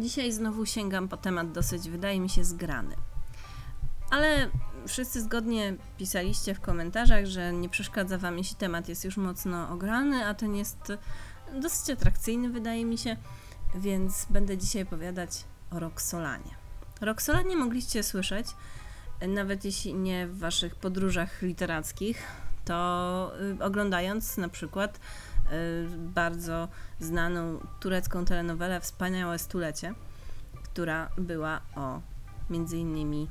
Dzisiaj znowu sięgam po temat dosyć, wydaje mi się, zgrany. Ale wszyscy zgodnie pisaliście w komentarzach, że nie przeszkadza Wam, jeśli temat jest już mocno ograny, a ten jest dosyć atrakcyjny, wydaje mi się, więc będę dzisiaj opowiadać o Roxolanie. Roxolanie mogliście słyszeć, nawet jeśli nie w Waszych podróżach literackich, to y, oglądając na przykład bardzo znaną turecką telenowelę Wspaniałe Stulecie, która była o między innymi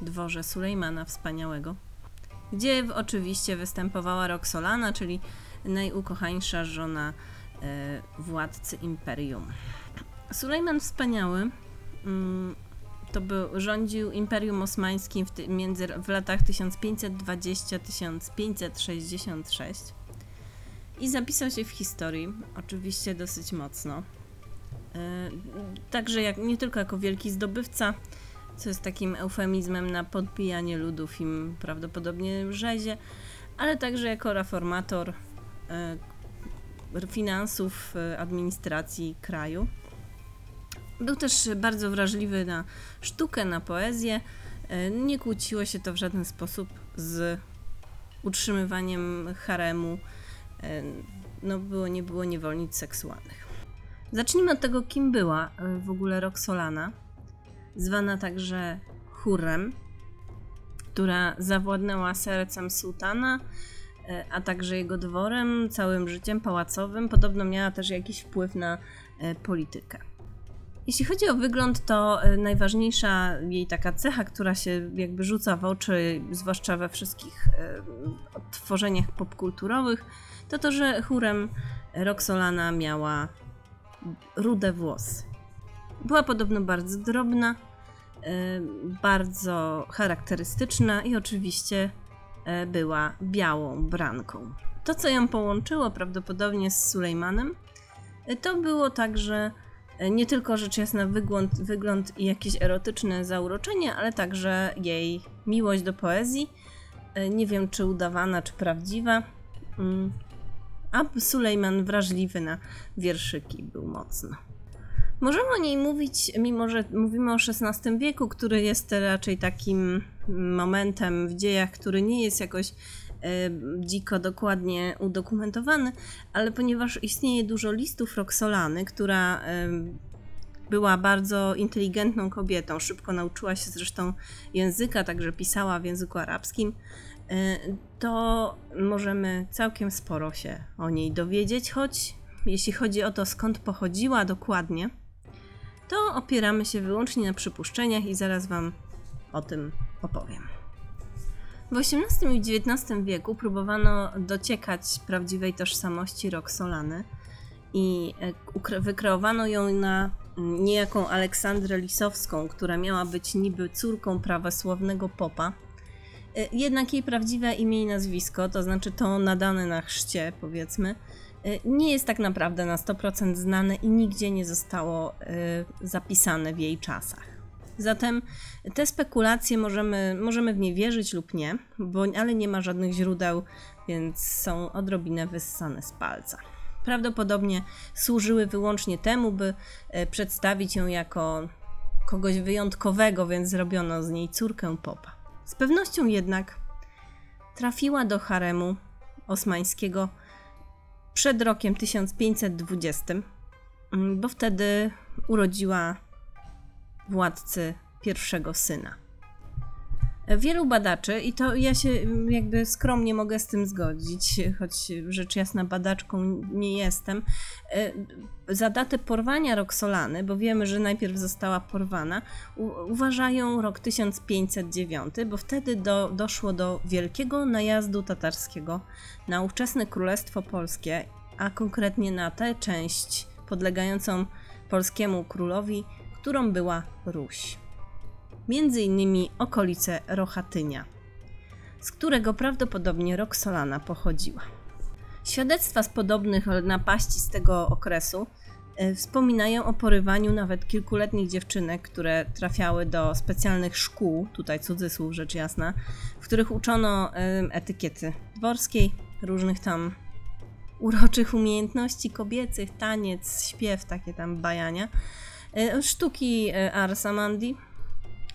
dworze Sulejmana Wspaniałego, gdzie oczywiście występowała Roxolana, czyli najukochańsza żona e, władcy imperium. Sulejman Wspaniały mm, to był, rządził Imperium Osmańskim w, między, w latach 1520-1566 i zapisał się w historii, oczywiście dosyć mocno. E, Także jak, nie tylko jako wielki zdobywca, co jest takim eufemizmem na podbijanie ludów im prawdopodobnie rzezie, ale także jako reformator e, finansów, e, administracji kraju. Był też bardzo wrażliwy na sztukę, na poezję. Nie kłóciło się to w żaden sposób z utrzymywaniem haremu. E, No, było, nie było niewolnic seksualnych. Zacznijmy od tego, kim była e, w ogóle Roxolana, zwana także Hurrem, która zawładnęła sercem sułtana, e, a także jego dworem, całym życiem pałacowym. Podobno miała też jakiś wpływ na politykę. Jeśli chodzi o wygląd, to najważniejsza jej taka cecha, która się jakby rzuca w oczy, zwłaszcza we wszystkich tworzeniach popkulturowych, to to, że chórem Roxolana miała rude włosy. Była podobno bardzo drobna, e, bardzo charakterystyczna i oczywiście e, była białą branką. To, co ją połączyło prawdopodobnie z Sulejmanem, e, to było także nie tylko rzecz jasna wygląd, wygląd i jakieś erotyczne zauroczenie, ale także jej miłość do poezji. Nie wiem, czy udawana, czy prawdziwa. A Sulejman wrażliwy na wierszyki był mocno. Możemy o niej mówić, mimo że mówimy o XVI wieku, który jest raczej takim momentem w dziejach, który nie jest jakoś e, dziko dokładnie udokumentowany, ale ponieważ istnieje dużo listów Roxolany, która e, była bardzo inteligentną kobietą, szybko nauczyła się zresztą języka, także pisała w języku arabskim, to możemy całkiem sporo się o niej dowiedzieć, choć jeśli chodzi o to, skąd pochodziła dokładnie, to opieramy się wyłącznie na przypuszczeniach i zaraz Wam o tym opowiem. W XVIII i XIX wieku próbowano dociekać prawdziwej tożsamości Roxolany i e, wykreowano ją na niejaką Aleksandrę Lisowską, która miała być niby córką prawosławnego popa. E, Jednak jej prawdziwe imię i nazwisko, to znaczy to nadane na chrzcie, powiedzmy, e, nie jest tak naprawdę na 100% znane i nigdzie nie zostało e, zapisane w jej czasach. Zatem te spekulacje możemy, możemy w nie wierzyć lub nie, bo, ale nie ma żadnych źródeł, więc są odrobinę wyssane z palca. Prawdopodobnie służyły wyłącznie temu, by przedstawić ją jako kogoś wyjątkowego, więc zrobiono z niej córkę popa. Z pewnością jednak trafiła do haremu osmańskiego przed rokiem 1520, mm, bo wtedy urodziła władcy pierwszego syna. Wielu badaczy, i to ja się mm, jakby skromnie mogę z tym zgodzić, choć rzecz jasna badaczką nie jestem, e, za datę porwania Roxolany, bo wiemy, że najpierw została porwana, uważają rok 1509, bo wtedy do, doszło do wielkiego najazdu tatarskiego na ówczesne Królestwo Polskie, a konkretnie na tę część podlegającą polskiemu królowi, którą była Ruś. Między innymi okolice Rochatynia, z którego prawdopodobnie Roxolana pochodziła. Świadectwa z podobnych napaści z tego okresu e, wspominają o porywaniu nawet kilkuletnich dziewczynek, które trafiały do specjalnych szkół, tutaj cudzysłów rzecz jasna, w których uczono etykiety dworskiej, różnych tam uroczych umiejętności kobiecych, taniec, śpiew, takie tam bajania, e, sztuki e, Arsamandi,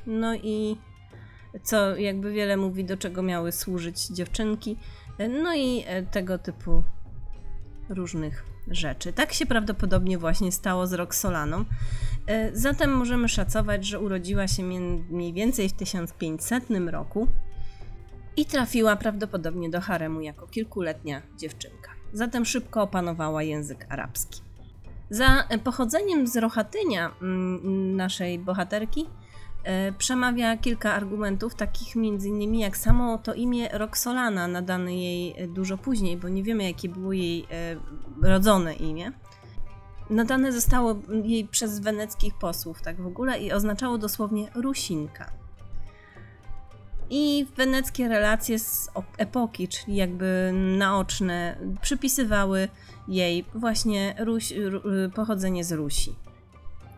no i co jakby wiele mówi, do czego miały służyć dziewczynki, no i e, tego typu różnych rzeczy. Tak się prawdopodobnie właśnie stało z Roxolaną. E, Zatem możemy szacować, że urodziła się mniej więcej w 1500 roku i trafiła prawdopodobnie do haremu jako kilkuletnia dziewczynka. Zatem szybko opanowała język arabski. Za e, pochodzeniem z Rohatynia mm, naszej bohaterki przemawia kilka argumentów, takich między innymi jak samo to imię Roxolana, nadane jej e, dużo później, bo nie wiemy jakie było jej e, rodzone imię. Nadane zostało jej przez weneckich posłów, tak w ogóle, i oznaczało dosłownie Rusinka. I weneckie relacje z epoki, czyli jakby naoczne, przypisywały jej właśnie Ruś, Ru, pochodzenie z Rusi,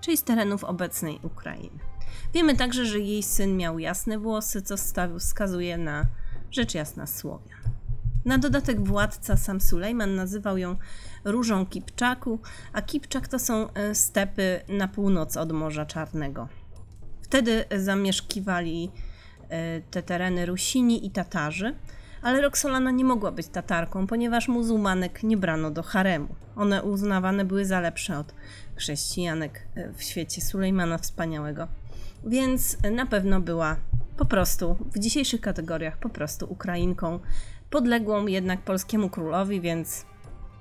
czyli z terenów obecnej Ukrainy. Wiemy także, że jej syn miał jasne włosy, co wskazuje na rzecz jasna Słowian. Na dodatek władca sam Sulejman nazywał ją Różą Kipczaku, a Kipczak to są e, stepy na północ od Morza Czarnego. Wtedy zamieszkiwali e, te tereny Rusini i Tatarzy, ale Roxolana nie mogła być Tatarką, ponieważ muzułmanek nie brano do haremu. One uznawane były za lepsze od chrześcijanek e, w świecie Sulejmana Wspaniałego. Więc na pewno była po prostu, w dzisiejszych kategoriach, po prostu Ukrainką, podległą jednak polskiemu królowi, więc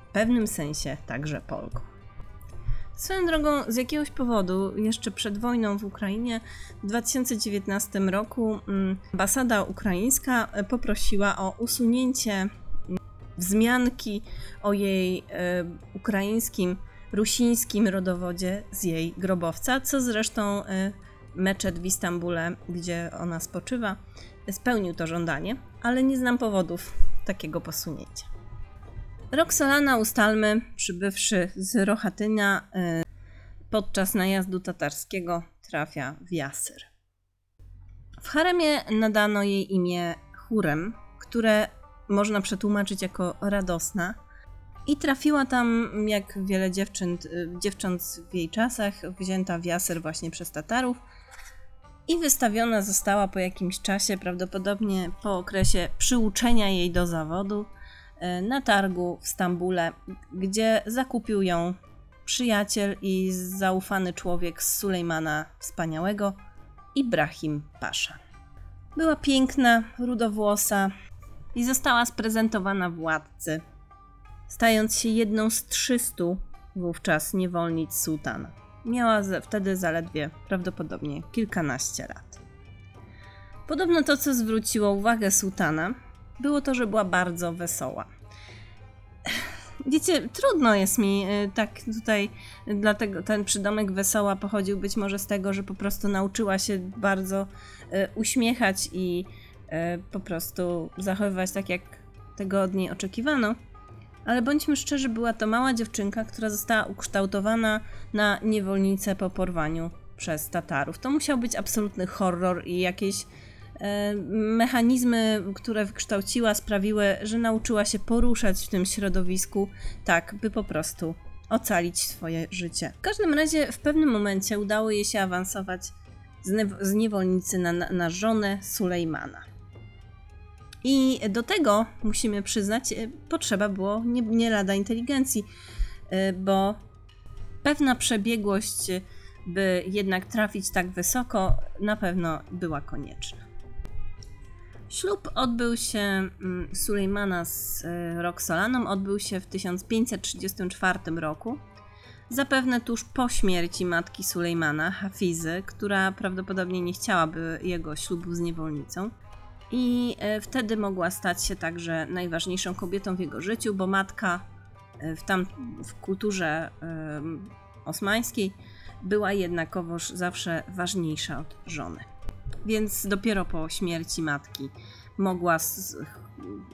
w pewnym sensie także Polką. Swoją drogą, z jakiegoś powodu, jeszcze przed wojną w Ukrainie, w 2019 roku mm, ambasada ukraińska poprosiła o usunięcie mm, wzmianki o jej e, ukraińskim, rusińskim rodowodzie z jej grobowca, co zresztą e, meczet w Istambule, gdzie ona spoczywa, spełnił to żądanie, ale nie znam powodów takiego posunięcia. Roxolana, ustalmy, przybywszy z Rohatynia y, podczas najazdu tatarskiego, trafia w Jasyr. W haremie nadano jej imię Hurem, które można przetłumaczyć jako radosna. I trafiła tam, jak wiele dziewcząt, y, dziewcząt w jej czasach, wzięta w Jasyr właśnie przez Tatarów i wystawiona została po jakimś czasie, prawdopodobnie po okresie przyuczenia jej do zawodu, e, na targu w Stambule, gdzie zakupił ją przyjaciel i zaufany człowiek z Sulejmana Wspaniałego, Ibrahim Pasza. Była piękna, rudowłosa i została sprezentowana władcy, stając się jedną z 300 wówczas niewolnic sułtana. Miała wtedy zaledwie prawdopodobnie kilkanaście lat. Podobno to, co zwróciło uwagę sułtana, było to, że była bardzo wesoła. Wiecie, trudno jest mi y, tak tutaj, y, dlatego ten przydomek wesoła pochodził być może z tego, że po prostu nauczyła się bardzo y, uśmiechać i po prostu zachowywać tak, jak tego od niej oczekiwano. Ale bądźmy szczerzy, była to mała dziewczynka, która została ukształtowana na niewolnicę po porwaniu przez Tatarów. To musiał być absolutny horror i jakieś e, mechanizmy, które wykształciła, sprawiły, że nauczyła się poruszać w tym środowisku tak, by po prostu ocalić swoje życie. W każdym razie w pewnym momencie udało jej się awansować z, z niewolnicy na, na żonę Sulejmana. I do tego, musimy przyznać, e, potrzeba było nie, nie lada inteligencji, e, bo pewna przebiegłość, e, by jednak trafić tak wysoko, na pewno była konieczna. Ślub odbył się mm, Sulejmana z Roxolaną, odbył się w 1534 roku. Zapewne tuż po śmierci matki Sulejmana, Hafizy, która prawdopodobnie nie chciałaby jego ślubu z niewolnicą. I e, wtedy mogła stać się także najważniejszą kobietą w jego życiu, bo matka e, w, tam, w kulturze osmańskiej była jednakowoż zawsze ważniejsza od żony. Więc dopiero po śmierci matki mogła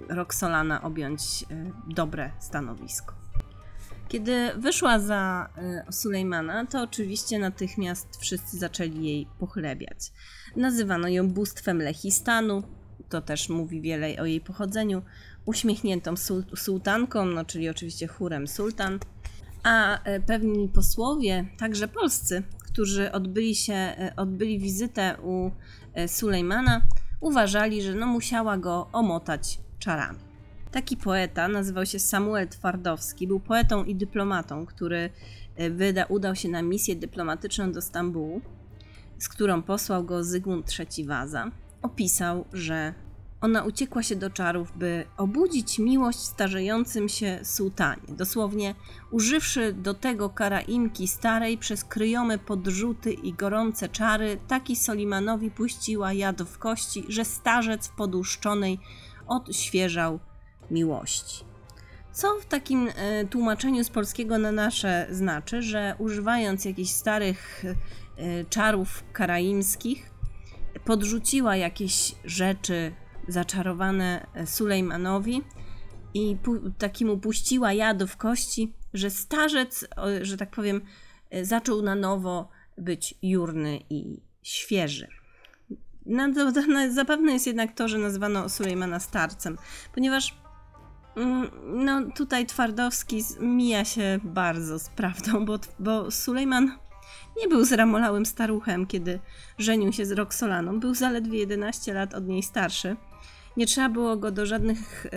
Roxolana objąć e, dobre stanowisko. Kiedy wyszła za Sulejmana, to oczywiście natychmiast wszyscy zaczęli jej pochlebiać. Nazywano ją bóstwem Lechistanu, to też mówi wiele o jej pochodzeniu, uśmiechniętą sul sułtanką, no czyli oczywiście chórem sultan, a e, pewni posłowie, także polscy, którzy odbyli, się, e, odbyli wizytę u e, Sulejmana, uważali, że no musiała go omotać czarami. Taki poeta nazywał się Samuel Twardowski, był poetą i dyplomatą, który wyda, udał się na misję dyplomatyczną do Stambułu, z którą posłał go Zygmunt III Waza. Opisał, że ona uciekła się do czarów, by obudzić miłość starzejącym się sułtanie. Dosłownie używszy do tego karaimki starej przez kryjomy podrzuty i gorące czary, taki Solimanowi puściła jad w kości, że starzec w odświeżał miłości. Co w takim e, tłumaczeniu z polskiego na nasze znaczy, że używając jakichś starych e, czarów karaimskich, podrzuciła jakieś rzeczy zaczarowane Sulejmanowi i pu- takiemu puściła jadu w kości, że starzec, że tak powiem, zaczął na nowo być jurny i świeży. To, no, zapewne jest jednak to, że nazwano Sulejmana starcem, ponieważ mm, no, tutaj Twardowski mija się bardzo z prawdą, bo, bo Sulejman nie był zramolałym staruchem, kiedy żenił się z Roxolaną. Był zaledwie 11 lat od niej starszy. Nie trzeba było go do żadnych e,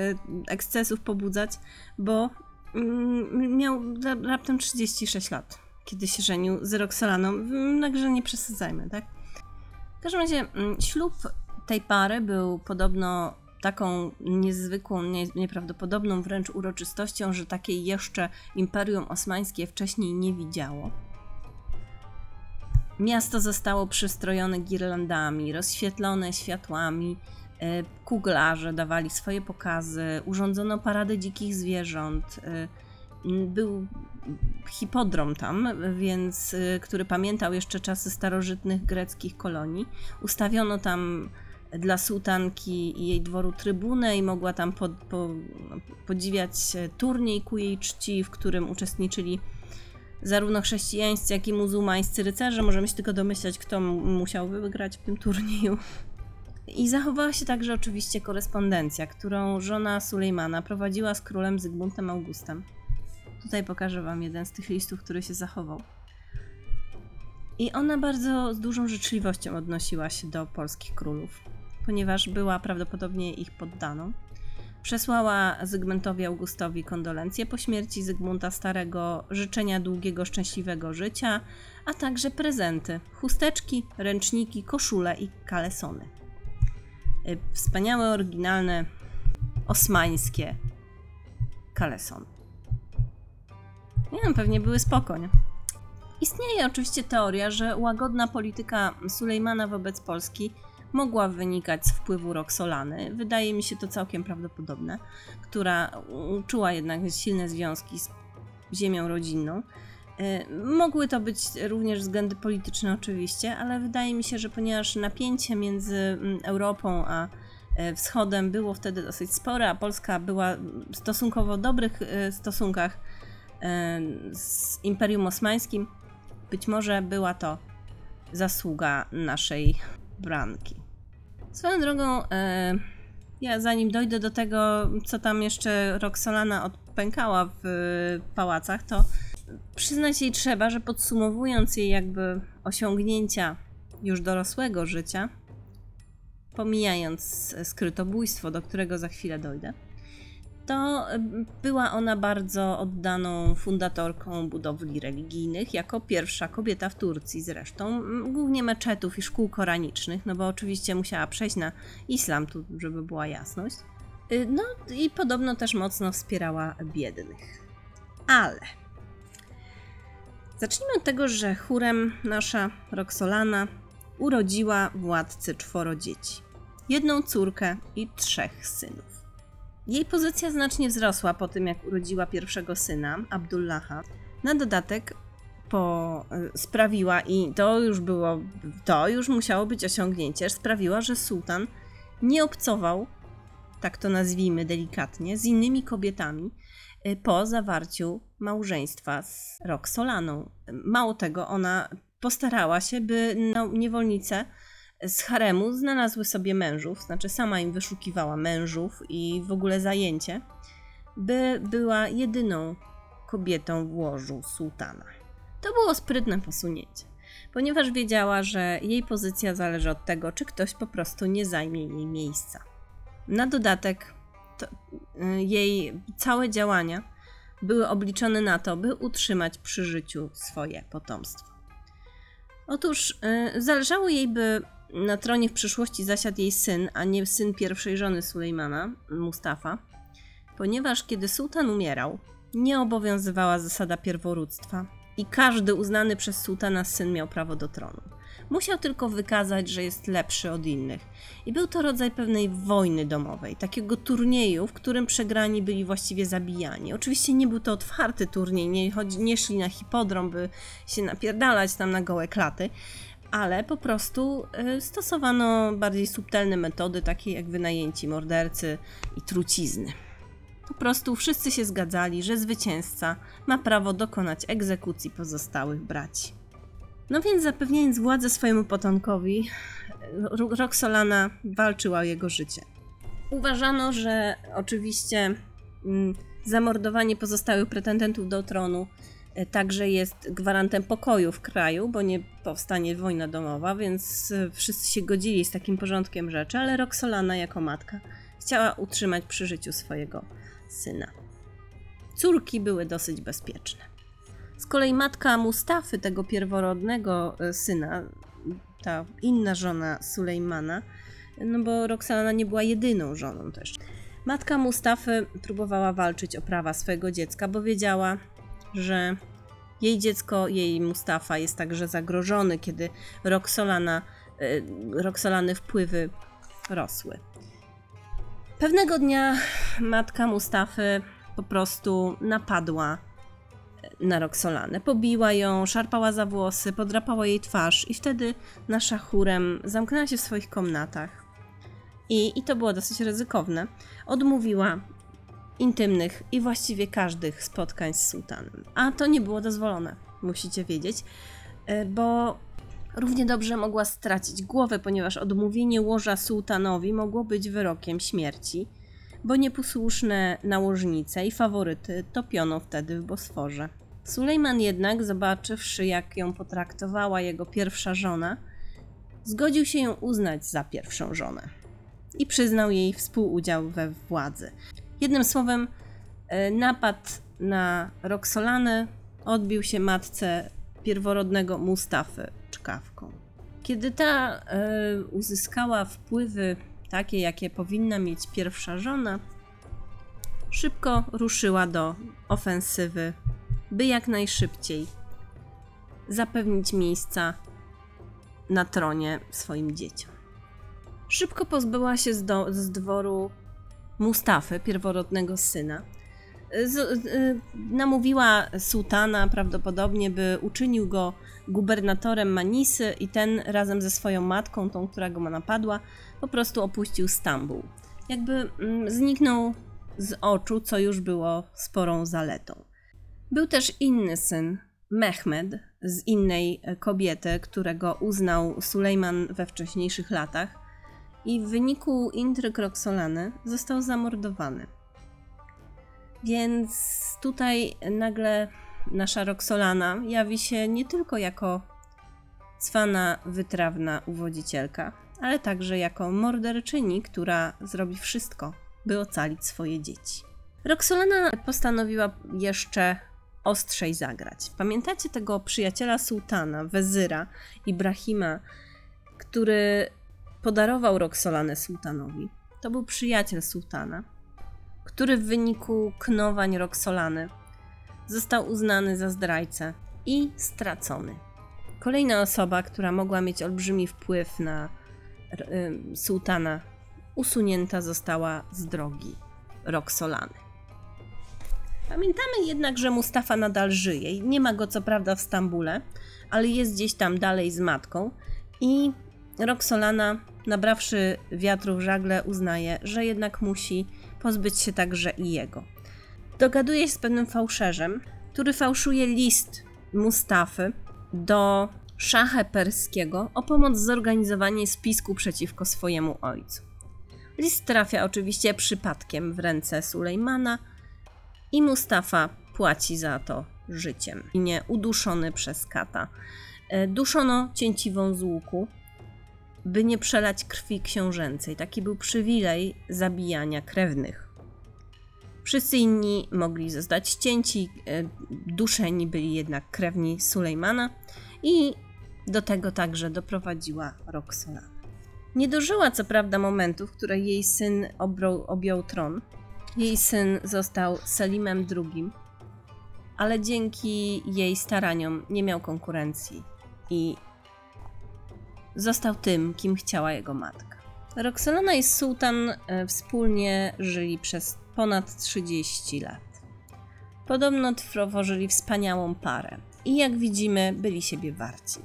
ekscesów pobudzać, bo mm, miał raptem 36 lat, kiedy się żenił z Roxolaną. Także nie przesadzajmy, tak? W każdym razie mm, ślub tej pary był podobno taką niezwykłą, nie, nieprawdopodobną wręcz uroczystością, że takiej jeszcze Imperium Osmańskie wcześniej nie widziało. Miasto zostało przystrojone girlandami, rozświetlone światłami, e, kuglarze dawali swoje pokazy, urządzono paradę dzikich zwierząt. E, był hipodrom tam, więc, e, który pamiętał jeszcze czasy starożytnych greckich kolonii. Ustawiono tam dla sułtanki i jej dworu trybunę i mogła tam po, po, podziwiać turniej ku jej czci, w którym uczestniczyli zarówno chrześcijańscy, jak i muzułmańscy rycerze. Możemy się tylko domyślać, kto musiał wygrać w tym turnieju. I zachowała się także oczywiście korespondencja, którą żona Sulejmana prowadziła z królem Zygmuntem Augustem. Tutaj pokażę Wam jeden z tych listów, który się zachował. I ona bardzo z dużą życzliwością odnosiła się do polskich królów, ponieważ była prawdopodobnie ich poddaną. Przesłała Zygmuntowi Augustowi kondolencje po śmierci Zygmunta Starego, życzenia długiego, szczęśliwego życia, a także prezenty: chusteczki, ręczniki, koszule i kalesony. Y, wspaniałe, oryginalne, osmańskie kalesony. Nie wiem, pewnie były spokojne. Istnieje oczywiście teoria, że łagodna polityka Sulejmana wobec Polski mogła wynikać z wpływu Roxolany. Wydaje mi się to całkiem prawdopodobne, która czuła jednak silne związki z ziemią rodzinną. E, mogły to być również względy polityczne, oczywiście, ale wydaje mi się, że ponieważ napięcie między mm, Europą a e, Wschodem było wtedy dosyć spore, a Polska była w stosunkowo dobrych e, stosunkach z Imperium Osmańskim, być może była to zasługa naszej branki. Swoją drogą, e, ja zanim dojdę do tego, co tam jeszcze Roxolana odpękała w pałacach, to przyznać jej trzeba, że podsumowując jej jakby osiągnięcia już dorosłego życia, pomijając skrytobójstwo, do którego za chwilę dojdę, to była ona bardzo oddaną fundatorką budowli religijnych, jako pierwsza kobieta w Turcji zresztą, głównie meczetów i szkół koranicznych, no bo oczywiście musiała przejść na islam, tu żeby była jasność. Y, no i podobno też mocno wspierała biednych. Ale zacznijmy od tego, że chórem nasza Roxolana urodziła władcy czworo dzieci. Jedną córkę i trzech synów. Jej pozycja znacznie wzrosła po tym, jak urodziła pierwszego syna, Abdullaha. Na dodatek po, e, sprawiła, i to już było, to już musiało być osiągnięcie, sprawiła, że sułtan nie obcował, tak to nazwijmy delikatnie, z innymi kobietami e, po zawarciu małżeństwa z Roxolaną. Mało tego, ona postarała się, by no, niewolnice z haremu znalazły sobie mężów, znaczy sama im wyszukiwała mężów i w ogóle zajęcie, by była jedyną kobietą w łożu sułtana. To było sprytne posunięcie, ponieważ wiedziała, że jej pozycja zależy od tego, czy ktoś po prostu nie zajmie jej miejsca. Na dodatek, to, y, jej całe działania były obliczone na to, by utrzymać przy życiu swoje potomstwo. Otóż y, zależało jej, by na tronie w przyszłości zasiadł jej syn, a nie syn pierwszej żony Sulejmana, Mustafa, ponieważ kiedy sułtan umierał, nie obowiązywała zasada pierworództwa i każdy uznany przez sułtana syn miał prawo do tronu. Musiał tylko wykazać, że jest lepszy od innych. I był to rodzaj pewnej wojny domowej, takiego turnieju, w którym przegrani byli właściwie zabijani. Oczywiście nie był to otwarty turniej, nie, chodzi, nie szli na hipodrom, by się napierdalać tam na gołe klaty, ale po prostu y, stosowano bardziej subtelne metody, takie jak wynajęci mordercy i trucizny. Po prostu wszyscy się zgadzali, że zwycięzca ma prawo dokonać egzekucji pozostałych braci. No więc zapewniając władzę swojemu potomkowi, Ro- Roxolana walczyła o jego życie. Uważano, że oczywiście mm, zamordowanie pozostałych pretendentów do tronu także jest gwarantem pokoju w kraju, bo nie powstanie wojna domowa, więc e, wszyscy się godzili z takim porządkiem rzeczy, ale Roxolana jako matka chciała utrzymać przy życiu swojego syna. Córki były dosyć bezpieczne. Z kolei matka Mustafy, tego pierworodnego e, syna, ta inna żona Sulejmana, no bo Roxana nie była jedyną żoną też. Matka Mustafy próbowała walczyć o prawa swojego dziecka, bo wiedziała, że jej dziecko, jej Mustafa jest także zagrożony, kiedy Roxolana, e, Roxolany wpływy rosły. Pewnego dnia matka Mustafy po prostu napadła na Roxolanę. Pobiła ją, szarpała za włosy, podrapała jej twarz i wtedy nasza chórem zamknęła się w swoich komnatach. I, I to było dosyć ryzykowne. Odmówiła intymnych i właściwie każdych spotkań z sułtanem. A to nie było dozwolone, musicie wiedzieć, e, bo równie dobrze mogła stracić głowę, ponieważ odmówienie łoża sułtanowi mogło być wyrokiem śmierci, bo nieposłuszne nałożnice i faworyty topiono wtedy w Bosforze. Sulejman jednak, zobaczywszy jak ją potraktowała jego pierwsza żona, zgodził się ją uznać za pierwszą żonę i przyznał jej współudział we władzy. Jednym słowem, e, napad na Roxolanę odbił się matce pierworodnego Mustafy czkawką. Kiedy ta e, uzyskała wpływy takie, jakie powinna mieć pierwsza żona, szybko ruszyła do ofensywy, by jak najszybciej zapewnić miejsca na tronie swoim dzieciom. Szybko pozbyła się z, do, z dworu Mustafy, pierworodnego syna. Z, y, namówiła sułtana prawdopodobnie, by uczynił go gubernatorem Manisy i ten razem ze swoją matką, tą, która go napadła, po prostu opuścił Stambuł. Jakby mm, zniknął z oczu, co już było sporą zaletą. Był też inny syn, Mehmed, z innej kobiety, którego uznał Sulejman we wcześniejszych latach i w wyniku intryg Roxolany został zamordowany. Więc tutaj nagle nasza Roxolana jawi się nie tylko jako cwana, wytrawna uwodzicielka, ale także jako morderczyni, która zrobi wszystko, by ocalić swoje dzieci. Roxolana postanowiła jeszcze ostrzej zagrać. Pamiętacie tego przyjaciela sułtana, wezyra Ibrahima, który podarował Roxolanę sułtanowi? To był przyjaciel sułtana, który w wyniku knowań Roxolany został uznany za zdrajcę i stracony. Kolejna osoba, która mogła mieć olbrzymi wpływ na y, sułtana, usunięta została z drogi Roxolany. Pamiętamy jednak, że Mustafa nadal żyje. Nie ma go co prawda w Stambule, ale jest gdzieś tam dalej z matką i Roxolana, nabrawszy wiatru w żagle, uznaje, że jednak musi pozbyć się także i jego. Dogaduje się z pewnym fałszerzem, który fałszuje list Mustafy do szacha perskiego o pomoc w zorganizowanie spisku przeciwko swojemu ojcu. List trafia oczywiście przypadkiem w ręce Sulejmana i Mustafa płaci za to życiem. Nie uduszony przez kata. E, Duszono cięciwą z łuku, by nie przelać krwi książęcej. Taki był przywilej zabijania krewnych. Wszyscy inni mogli zostać ścięci, e, duszeni byli jednak krewni Sulejmana i do tego także doprowadziła Roxolana. Nie dożyła co prawda momentu, w którym jej syn obrał, objął tron. Jej syn został Selimem II, ale dzięki jej staraniom nie miał konkurencji i został tym, kim chciała jego matka. Roxolana i sułtan e, wspólnie żyli przez ponad 30 lat. Podobno tworzyli wspaniałą parę i jak widzimy, byli siebie warci.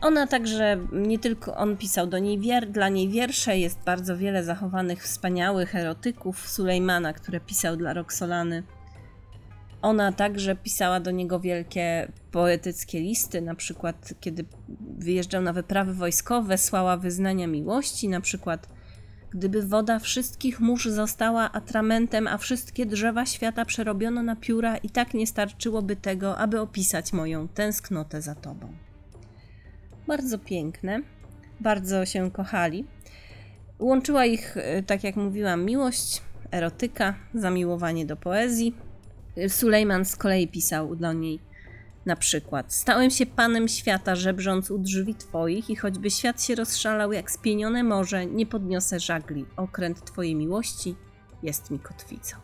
Ona także, nie tylko on pisał do niej wier, dla niej wiersze, jest bardzo wiele zachowanych wspaniałych erotyków Sulejmana, które pisał dla Roxolany. Ona także pisała do niego wielkie poetyckie listy, na przykład kiedy wyjeżdżał na wyprawy wojskowe, słała wyznania miłości, na przykład gdyby woda wszystkich mórz została atramentem, a wszystkie drzewa świata przerobiono na pióra, i tak nie starczyłoby tego, aby opisać moją tęsknotę za tobą. Bardzo piękne, bardzo się kochali. Łączyła ich, e, tak jak mówiłam, miłość, erotyka, zamiłowanie do poezji. Sulejman z kolei pisał do niej na przykład: Stałem się panem świata, żebrząc u drzwi twoich, i choćby świat się rozszalał jak spienione morze, nie podniosę żagli. Okręt twojej miłości jest mi kotwicą.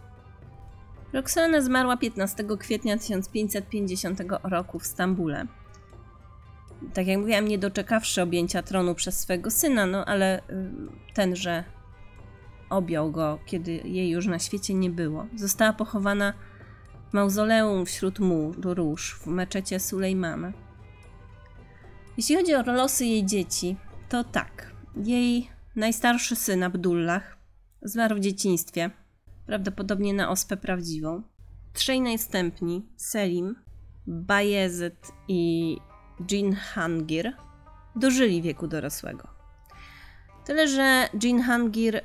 Roxana zmarła 15 kwietnia 1550 roku w Stambule. Tak jak mówiłam, nie doczekawszy objęcia tronu przez swego syna, no ale y, tenże objął go, kiedy jej już na świecie nie było. Została pochowana mauzoleum wśród mu róż w meczecie Sulejmana. Jeśli chodzi o losy jej dzieci, to tak. Jej najstarszy syn Abdullah zmarł w dzieciństwie, prawdopodobnie na ospę prawdziwą. Trzej następni, Selim, Bayezid i Jinhangir, dożyli wieku dorosłego. Tyle, że Jinhangir, yy,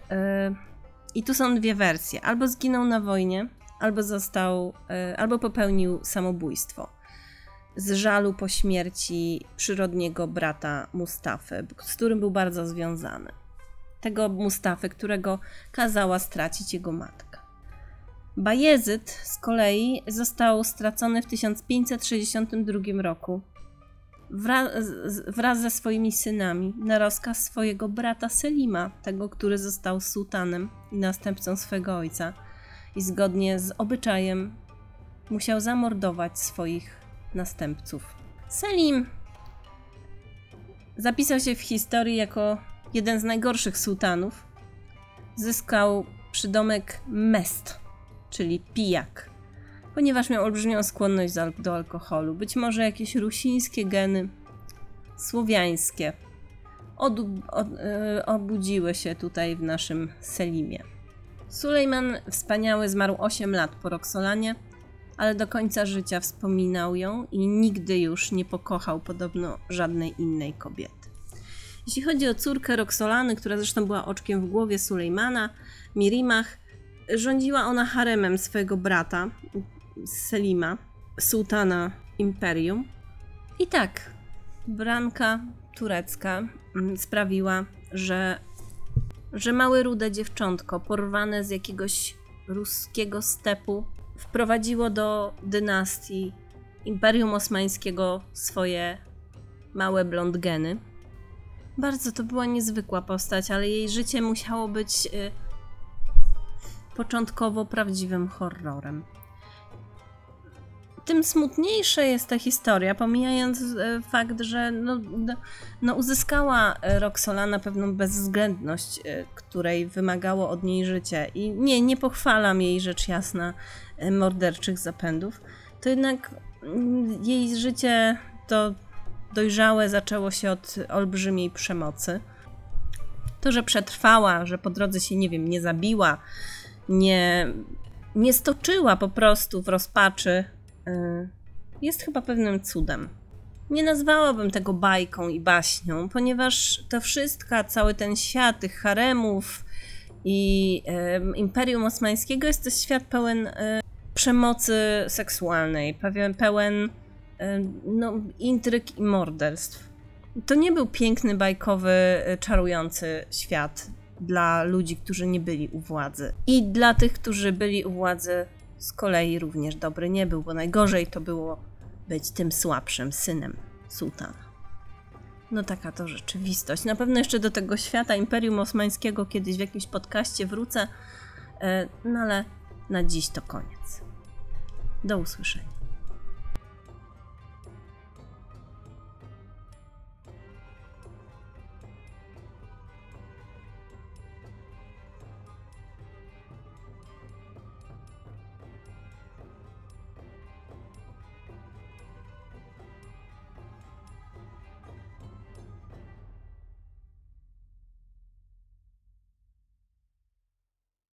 i tu są dwie wersje, albo zginął na wojnie, albo został, e, albo popełnił samobójstwo. Z żalu po śmierci przyrodniego brata Mustafy, z którym był bardzo związany. Tego Mustafy, którego kazała stracić jego matka. Bajezyt z kolei został stracony w 1562 roku wraz, wraz ze swoimi synami na rozkaz swojego brata Selima, tego, który został sułtanem i następcą swego ojca i zgodnie z obyczajem musiał zamordować swoich następców. Selim zapisał się w historii jako jeden z najgorszych sułtanów. Zyskał przydomek Mest, czyli pijak, ponieważ miał olbrzymią skłonność do alkoholu. Być może jakieś rusińskie geny, słowiańskie, od, od, e, obudziły się tutaj w naszym Selimie. Sulejman Wspaniały zmarł 8 lat po Roxolanie, ale do końca życia wspominał ją i nigdy już nie pokochał podobno żadnej innej kobiety. Jeśli chodzi o córkę Roxolany, która zresztą była oczkiem w głowie Sulejmana, Mirimach, rządziła ona haremem swojego brata, Selima, sułtana imperium. I tak, branka turecka sprawiła, że że małe rude dziewczątko porwane z jakiegoś ruskiego stepu wprowadziło do dynastii Imperium Osmańskiego swoje małe blond geny. Bardzo to była niezwykła postać, ale jej życie musiało być y, początkowo prawdziwym horrorem tym smutniejsza jest ta historia, pomijając e, fakt, że no, no, no uzyskała e, Roxolana pewną bezwzględność, e, której wymagało od niej życie. I nie, nie pochwalam jej rzecz jasna morderczych zapędów. To jednak mm, jej życie to dojrzałe zaczęło się od olbrzymiej przemocy. To, że przetrwała, że po drodze się, nie wiem, nie zabiła, nie, nie stoczyła po prostu w rozpaczy jest chyba pewnym cudem. Nie nazwałabym tego bajką i baśnią, ponieważ to wszystko, cały ten świat tych haremów i Imperium Osmańskiego jest to świat pełen e, przemocy seksualnej, pełen, pełen e, no, intryg i morderstw. To nie był piękny, bajkowy, e, czarujący świat dla ludzi, którzy nie byli u władzy. I dla tych, którzy byli u władzy, z kolei również dobry nie był, bo najgorzej to było być tym słabszym synem sułtana. No taka to rzeczywistość. Na pewno jeszcze do tego świata Imperium Osmańskiego kiedyś w jakimś podcaście wrócę, e, no ale na dziś to koniec. Do usłyszenia.